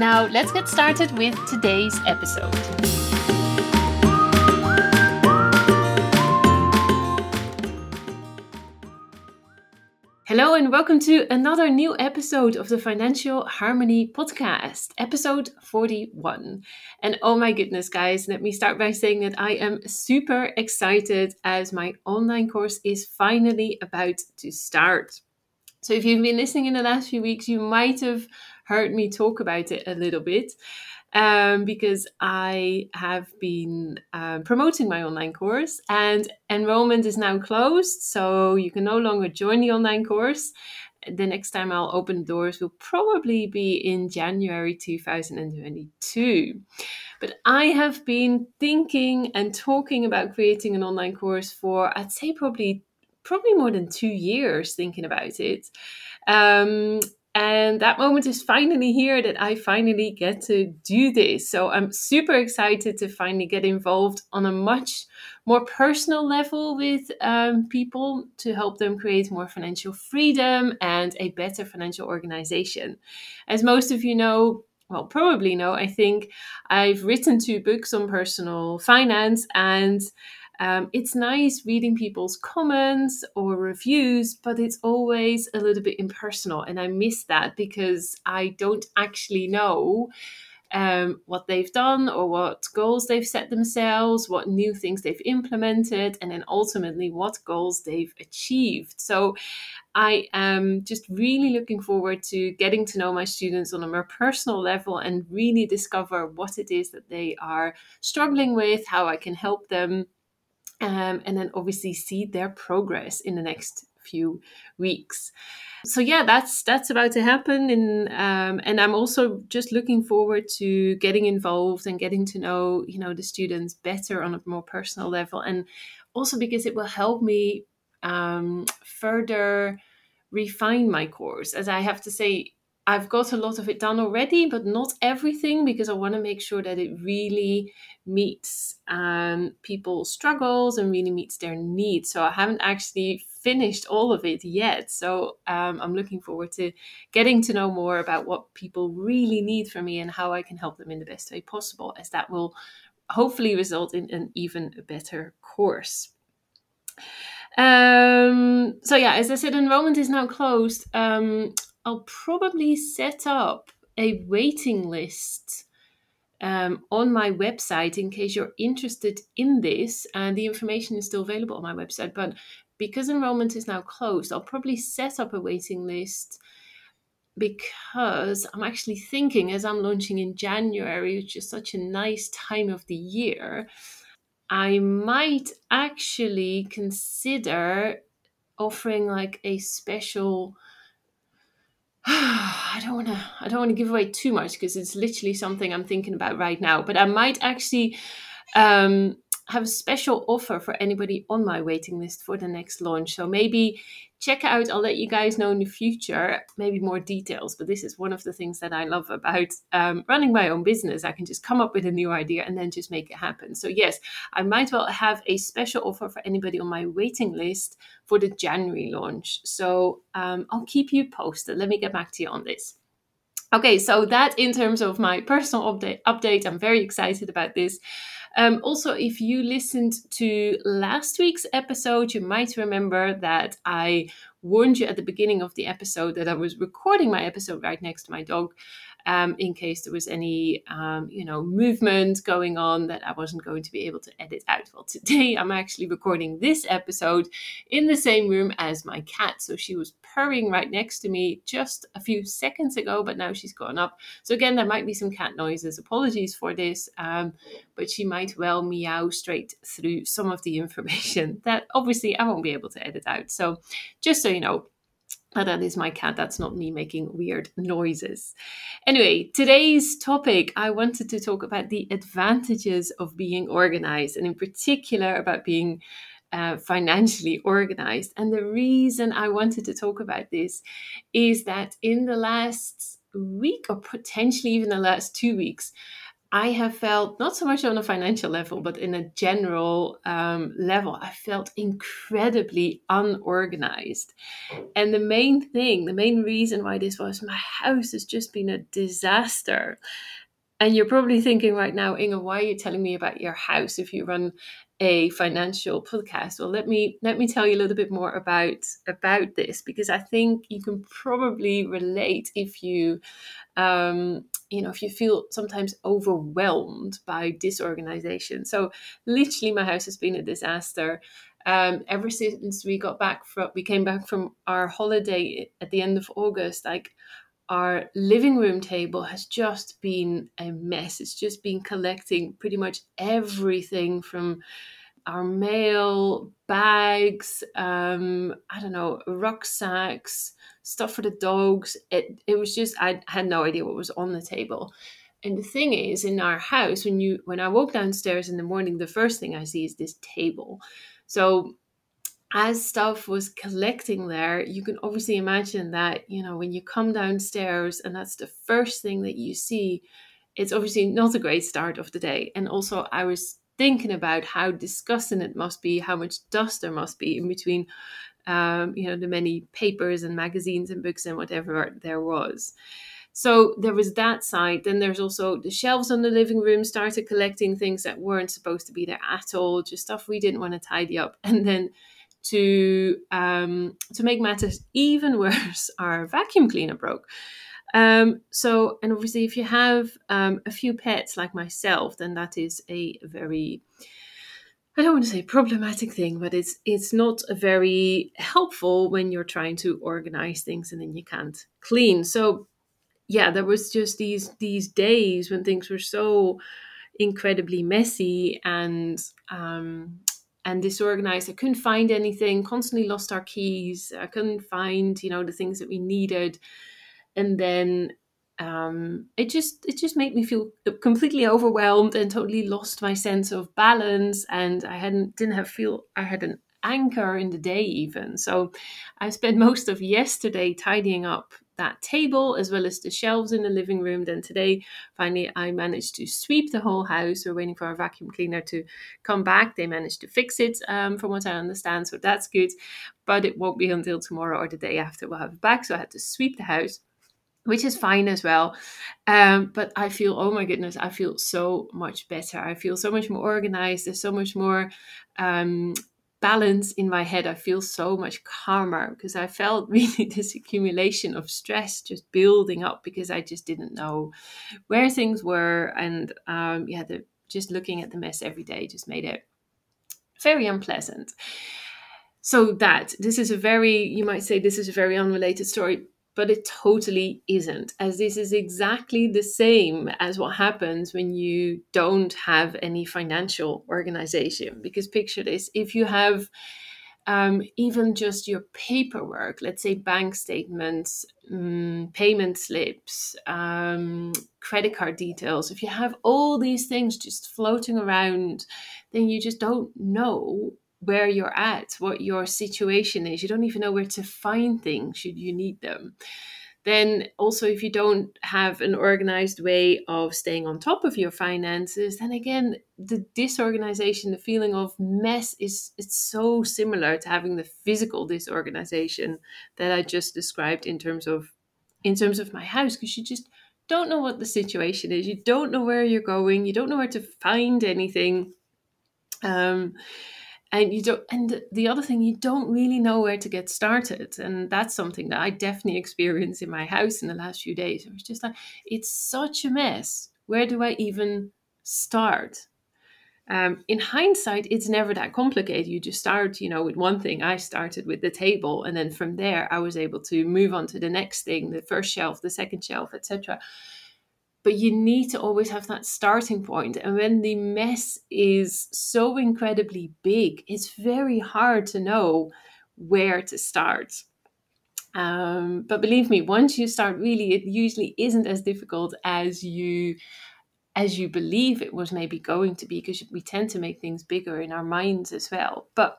Now, let's get started with today's episode. Hello, and welcome to another new episode of the Financial Harmony Podcast, episode 41. And oh my goodness, guys, let me start by saying that I am super excited as my online course is finally about to start. So, if you've been listening in the last few weeks, you might have heard me talk about it a little bit um, because I have been um, promoting my online course and enrollment is now closed. So you can no longer join the online course. The next time I'll open doors will probably be in January 2022. But I have been thinking and talking about creating an online course for, I'd say, probably probably more than two years thinking about it. Um, and that moment is finally here that I finally get to do this. So I'm super excited to finally get involved on a much more personal level with um, people to help them create more financial freedom and a better financial organization. As most of you know, well, probably know, I think I've written two books on personal finance and um, it's nice reading people's comments or reviews, but it's always a little bit impersonal. And I miss that because I don't actually know um, what they've done or what goals they've set themselves, what new things they've implemented, and then ultimately what goals they've achieved. So I am just really looking forward to getting to know my students on a more personal level and really discover what it is that they are struggling with, how I can help them um, and then obviously see their progress in the next few weeks. So yeah that's that's about to happen. And um, and i'm also just looking forward to getting involved and getting to know you know the students better on a more personal level. And also because it will help me um, further refine my course. As i have to say I've got a lot of it done already, but not everything because I want to make sure that it really meets um, people's struggles and really meets their needs. So I haven't actually finished all of it yet. So um, I'm looking forward to getting to know more about what people really need from me and how I can help them in the best way possible, as that will hopefully result in an even better course. Um, so yeah, as I said, enrollment is now closed. Um, I'll probably set up a waiting list um, on my website in case you're interested in this. And the information is still available on my website. But because enrollment is now closed, I'll probably set up a waiting list because I'm actually thinking as I'm launching in January, which is such a nice time of the year, I might actually consider offering like a special I don't want to I don't want to give away too much because it's literally something I'm thinking about right now. But I might actually um, have a special offer for anybody on my waiting list for the next launch. So maybe check out. I'll let you guys know in the future, maybe more details. But this is one of the things that I love about um, running my own business. I can just come up with a new idea and then just make it happen. So, yes, I might well have a special offer for anybody on my waiting list for the January launch. So, um, I'll keep you posted. Let me get back to you on this. Okay, so that in terms of my personal update, update I'm very excited about this. Um, also, if you listened to last week's episode, you might remember that I warned you at the beginning of the episode that I was recording my episode right next to my dog um, in case there was any, um, you know, movement going on that I wasn't going to be able to edit out. Well, today I'm actually recording this episode in the same room as my cat. So she was purring right next to me just a few seconds ago, but now she's gone up. So again, there might be some cat noises. Apologies for this, um, but she might well meow straight through some of the information that obviously I won't be able to edit out. So just so you know, Oh, that is my cat. That's not me making weird noises. Anyway, today's topic, I wanted to talk about the advantages of being organized, and in particular about being uh, financially organized. And the reason I wanted to talk about this is that in the last week, or potentially even the last two weeks, I have felt not so much on a financial level, but in a general um, level, I felt incredibly unorganized. And the main thing, the main reason why this was, my house has just been a disaster. And you're probably thinking right now, Inge, why are you telling me about your house if you run a financial podcast? Well, let me let me tell you a little bit more about about this because I think you can probably relate if you um, you know, if you feel sometimes overwhelmed by disorganization. So, literally, my house has been a disaster. Um, ever since we got back from, we came back from our holiday at the end of August, like our living room table has just been a mess. It's just been collecting pretty much everything from our mail, bags, um, I don't know, rucksacks, stuff for the dogs. It it was just I had no idea what was on the table. And the thing is, in our house, when you when I walk downstairs in the morning, the first thing I see is this table. So as stuff was collecting there, you can obviously imagine that, you know, when you come downstairs and that's the first thing that you see, it's obviously not a great start of the day. And also I was thinking about how disgusting it must be, how much dust there must be in between, um, you know, the many papers and magazines and books and whatever there was. So there was that side. Then there's also the shelves on the living room started collecting things that weren't supposed to be there at all, just stuff we didn't want to tidy up. And then to um, to make matters even worse, our vacuum cleaner broke. Um, so, and obviously, if you have um, a few pets like myself, then that is a very I don't want to say problematic thing, but it's it's not a very helpful when you're trying to organize things and then you can't clean. So, yeah, there was just these these days when things were so incredibly messy and um, and disorganized. I couldn't find anything. Constantly lost our keys. I couldn't find you know the things that we needed and then um, it just it just made me feel completely overwhelmed and totally lost my sense of balance and I hadn't didn't have feel I had an anchor in the day even so I spent most of yesterday tidying up that table as well as the shelves in the living room then today finally I managed to sweep the whole house we're waiting for our vacuum cleaner to come back they managed to fix it um, from what I understand so that's good but it won't be until tomorrow or the day after we'll have it back so I had to sweep the house which is fine as well. Um, but I feel, oh my goodness, I feel so much better. I feel so much more organized. There's so much more um, balance in my head. I feel so much calmer because I felt really this accumulation of stress just building up because I just didn't know where things were. And um, yeah, the, just looking at the mess every day just made it very unpleasant. So that this is a very, you might say, this is a very unrelated story, but it totally isn't, as this is exactly the same as what happens when you don't have any financial organization. Because picture this if you have um, even just your paperwork, let's say bank statements, um, payment slips, um, credit card details, if you have all these things just floating around, then you just don't know where you're at, what your situation is. You don't even know where to find things should you need them. Then, also, if you don't have an organized way of staying on top of your finances, then again, the disorganization, the feeling of mess is it's so similar to having the physical disorganization that I just described in terms of in terms of my house, because you just don't know what the situation is. You don't know where you're going. You don't know where to find anything. Um, and you don't and the other thing you don't really know where to get started. And that's something that i definitely experienced in my house in the last few days. It was just like it's such a mess. Where do i even start? Um, in hindsight it's never that complicated. You just start you know with one thing. I started with the table and then from there i was able to move on to the next thing the first shelf the second shelf etc but you need to always have that starting point and when the mess is so incredibly big it's very hard to know where to start Um, but believe me, once you start, really, it usually isn't as difficult as you as you believe it was maybe going to be because we tend to make things bigger in our minds as well. But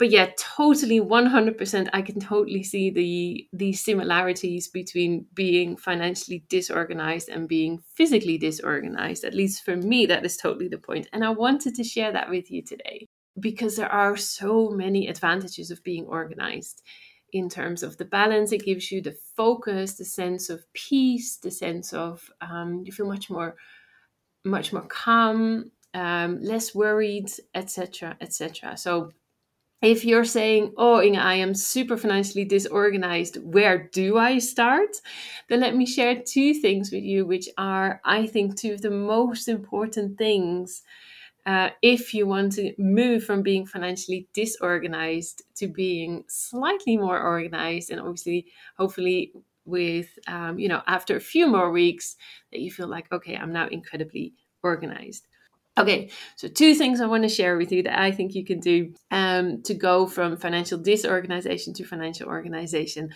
but yeah, totally 100% I can totally see the the similarities between being financially disorganized and being physically disorganized. At least for me that is totally the point. And I wanted to share that with you today because there are so many advantages of being organized in terms of the balance it gives you, the focus, the sense of peace, the sense of um, you feel much more, much more calm, um, less worried, etc., etc. So if you're saying, Oh, Inge, I am super financially disorganized, where do I start? Then let me share two things with you, which are, I think, two of the most important things uh, if you want to move from being financially disorganized to being slightly more organized, and obviously, hopefully, with um, you know, after a few more weeks, that you feel like, okay, I'm now incredibly organized. Okay, so two things I want to share with you that I think you can do um, to go from financial disorganization to financial organization.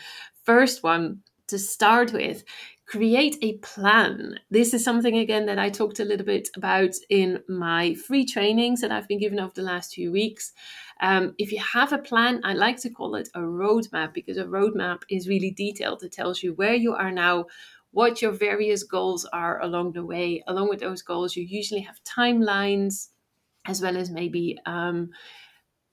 First one, to start with, create a plan. This is something, again, that I talked a little bit about in my free trainings that I've been given over the last few weeks. Um, if you have a plan, I like to call it a roadmap because a roadmap is really detailed. It tells you where you are now, what your various goals are along the way. Along with those goals, you usually have timelines as well as maybe um,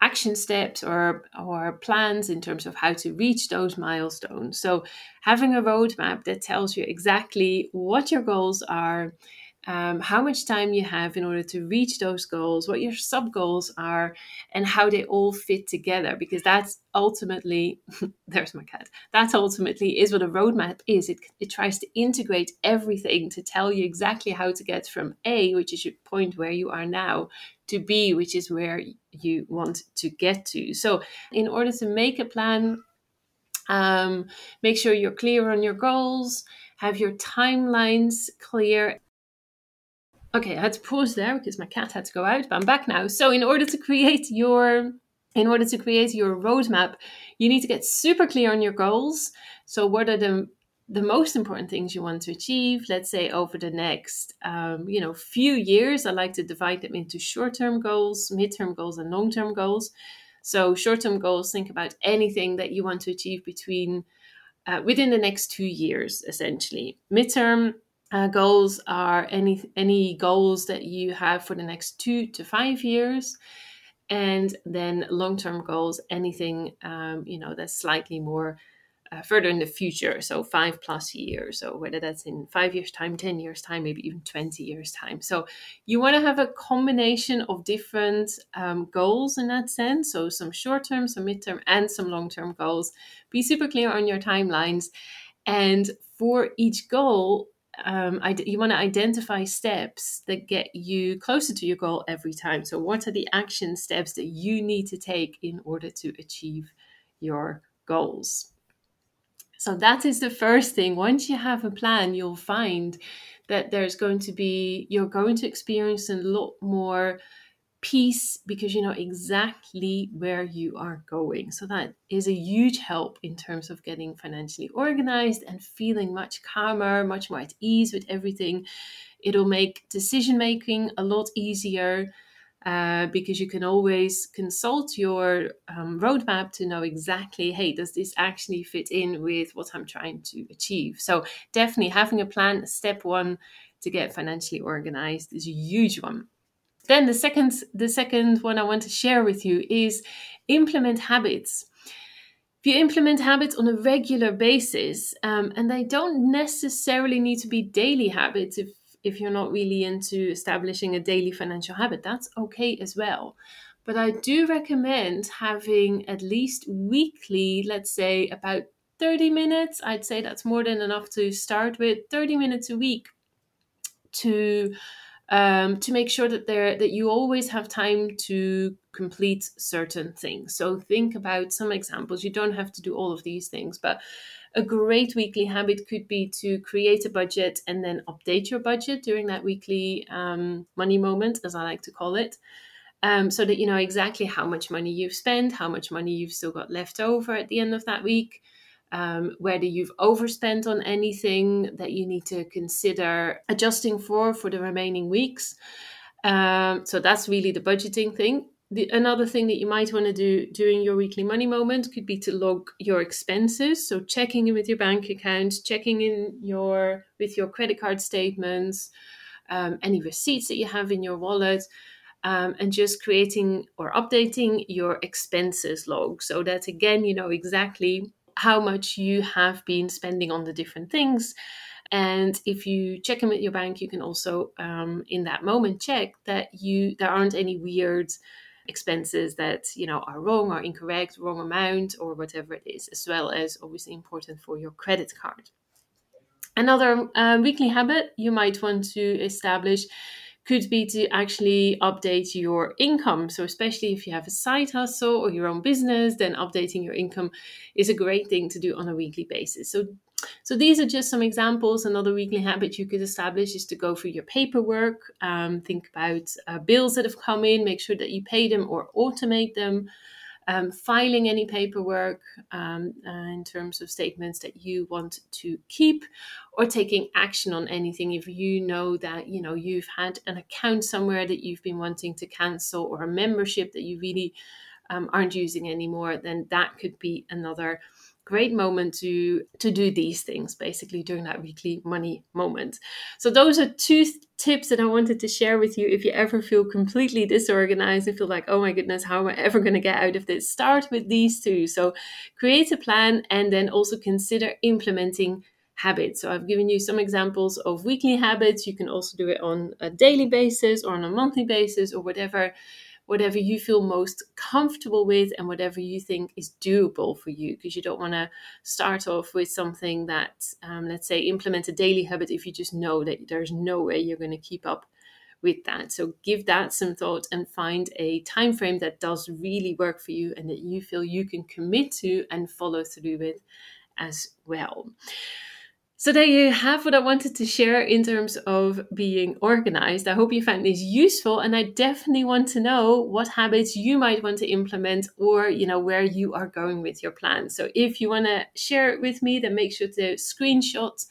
action steps or or plans in terms of how to reach those milestones. So having a roadmap that tells you exactly what your goals are, um, how much time you have in order to reach those goals, what your sub goals are, and how they all fit together. Because that's ultimately, there's my cat, that ultimately is what a roadmap is. It, it tries to integrate everything to tell you exactly how to get from A, which is your point where you are now, to B, which is where you want to get to. So, in order to make a plan, um, make sure you're clear on your goals, have your timelines clear, Okay, I had to pause there because my cat had to go out, but I'm back now. So in order to create your in order to create your roadmap, you need to get super clear on your goals. So what are the the most important things you want to achieve let's say over the next um, you know few years i like to divide them into short-term goals mid-term goals and long-term goals so short-term goals think about anything that you want to achieve between uh, within the next two years essentially mid-term uh, goals are any any goals that you have for the next two to five years, and then long term goals anything um, you know that's slightly more uh, further in the future, so five plus years, so whether that's in five years' time, 10 years' time, maybe even 20 years' time. So you want to have a combination of different um, goals in that sense. So some short term, some mid term, and some long term goals. Be super clear on your timelines. And for each goal, um, you want to identify steps that get you closer to your goal every time. So, what are the action steps that you need to take in order to achieve your goals? So, that is the first thing. Once you have a plan, you'll find that there's going to be, you're going to experience a lot more peace because you know exactly where you are going. So that is a huge help in terms of getting financially organized and feeling much calmer, much more at ease with everything. It'll make decision making a lot easier. Uh, because you can always consult your um, roadmap to know exactly, hey, does this actually fit in with what I'm trying to achieve? So, definitely having a plan, step one to get financially organized, is a huge one. Then the second the second one I want to share with you is implement habits. If you implement habits on a regular basis, um, and they don't necessarily need to be daily habits if if you're not really into establishing a daily financial habit, that's okay as well. But I do recommend having at least weekly, let's say about 30 minutes. I'd say that's more than enough to start with 30 minutes a week to um, to make sure that there that you always have time to complete certain things. So think about some examples. You don't have to do all of these things, but a great weekly habit could be to create a budget and then update your budget during that weekly um, money moment, as I like to call it. Um, so that you know exactly how much money you've spent, how much money you've still got left over at the end of that week, um, whether you've overspent on anything that you need to consider adjusting for for the remaining weeks. Um, so that's really the budgeting thing. The, another thing that you might want to do during your weekly money moment could be to log your expenses. So checking in with your bank account, checking in your with your credit card statements, um, any receipts that you have in your wallet, um, and just creating or updating your expenses log so that again you know exactly how much you have been spending on the different things. And if you check them at your bank, you can also, um, in that moment, check that you there aren't any weird expenses that you know are wrong or incorrect, wrong amount or whatever it is, as well as obviously important for your credit card. Another uh, weekly habit you might want to establish could be to actually update your income. So, especially if you have a side hustle or your own business, then updating your income is a great thing to do on a weekly basis. So, so these are just some examples. Another weekly habit you could establish is to go through your paperwork. Um, think about uh, bills that have come in, make sure that you pay them or automate them um, filing any paperwork um, uh, in terms of statements that you want to keep or taking action on anything. If you know that you know you've had an account somewhere that you've been wanting to cancel or a membership that you really um, aren't using anymore then that could be another great moment to to do these things basically during that weekly money moment. So those are two th- tips that i wanted to share with you if you ever feel completely disorganized and feel like oh my goodness how am i ever going to get out of this? Start with these two. So create a plan and then also consider implementing habits. So i've given you some examples of weekly habits. You can also do it on a daily basis or on a monthly basis or whatever whatever you feel most comfortable with and whatever you think is doable for you because you don't want to start off with something that um, let's say implement a daily habit if you just know that there's no way you're going to keep up with that. So give that some thought and find a time frame that does really work for you and that you feel you can commit to and follow through with as well so there you have what I wanted to share in terms of being organized. I hope you found this useful and I definitely want to know what habits you might want to implement or you know where you are going with your plan. So if you want to share it with me, then make sure to screenshot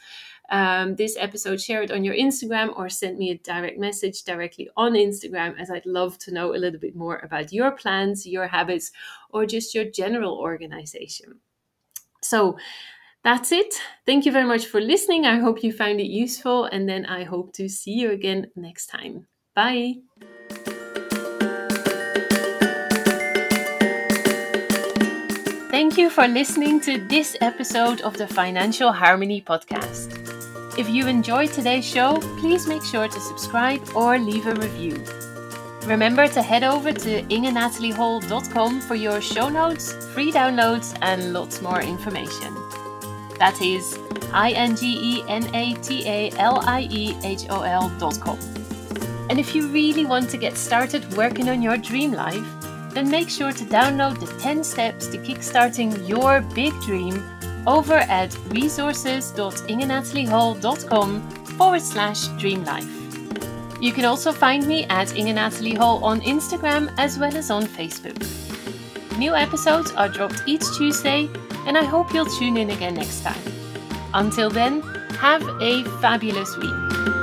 um, this episode, share it on your Instagram or send me a direct message directly on Instagram as I'd love to know a little bit more about your plans, your habits, or just your general organization. So that's it. Thank you very much for listening. I hope you found it useful, and then I hope to see you again next time. Bye. Thank you for listening to this episode of the Financial Harmony Podcast. If you enjoyed today's show, please make sure to subscribe or leave a review. Remember to head over to ingenataliehall.com for your show notes, free downloads, and lots more information. That is I N G E N A T A L I E H O L dot com. And if you really want to get started working on your dream life, then make sure to download the 10 steps to kickstarting your big dream over at resources.ingenataliehall.com forward slash dream life. You can also find me at Inge Natalie Hall on Instagram as well as on Facebook. New episodes are dropped each Tuesday and I hope you'll tune in again next time. Until then, have a fabulous week.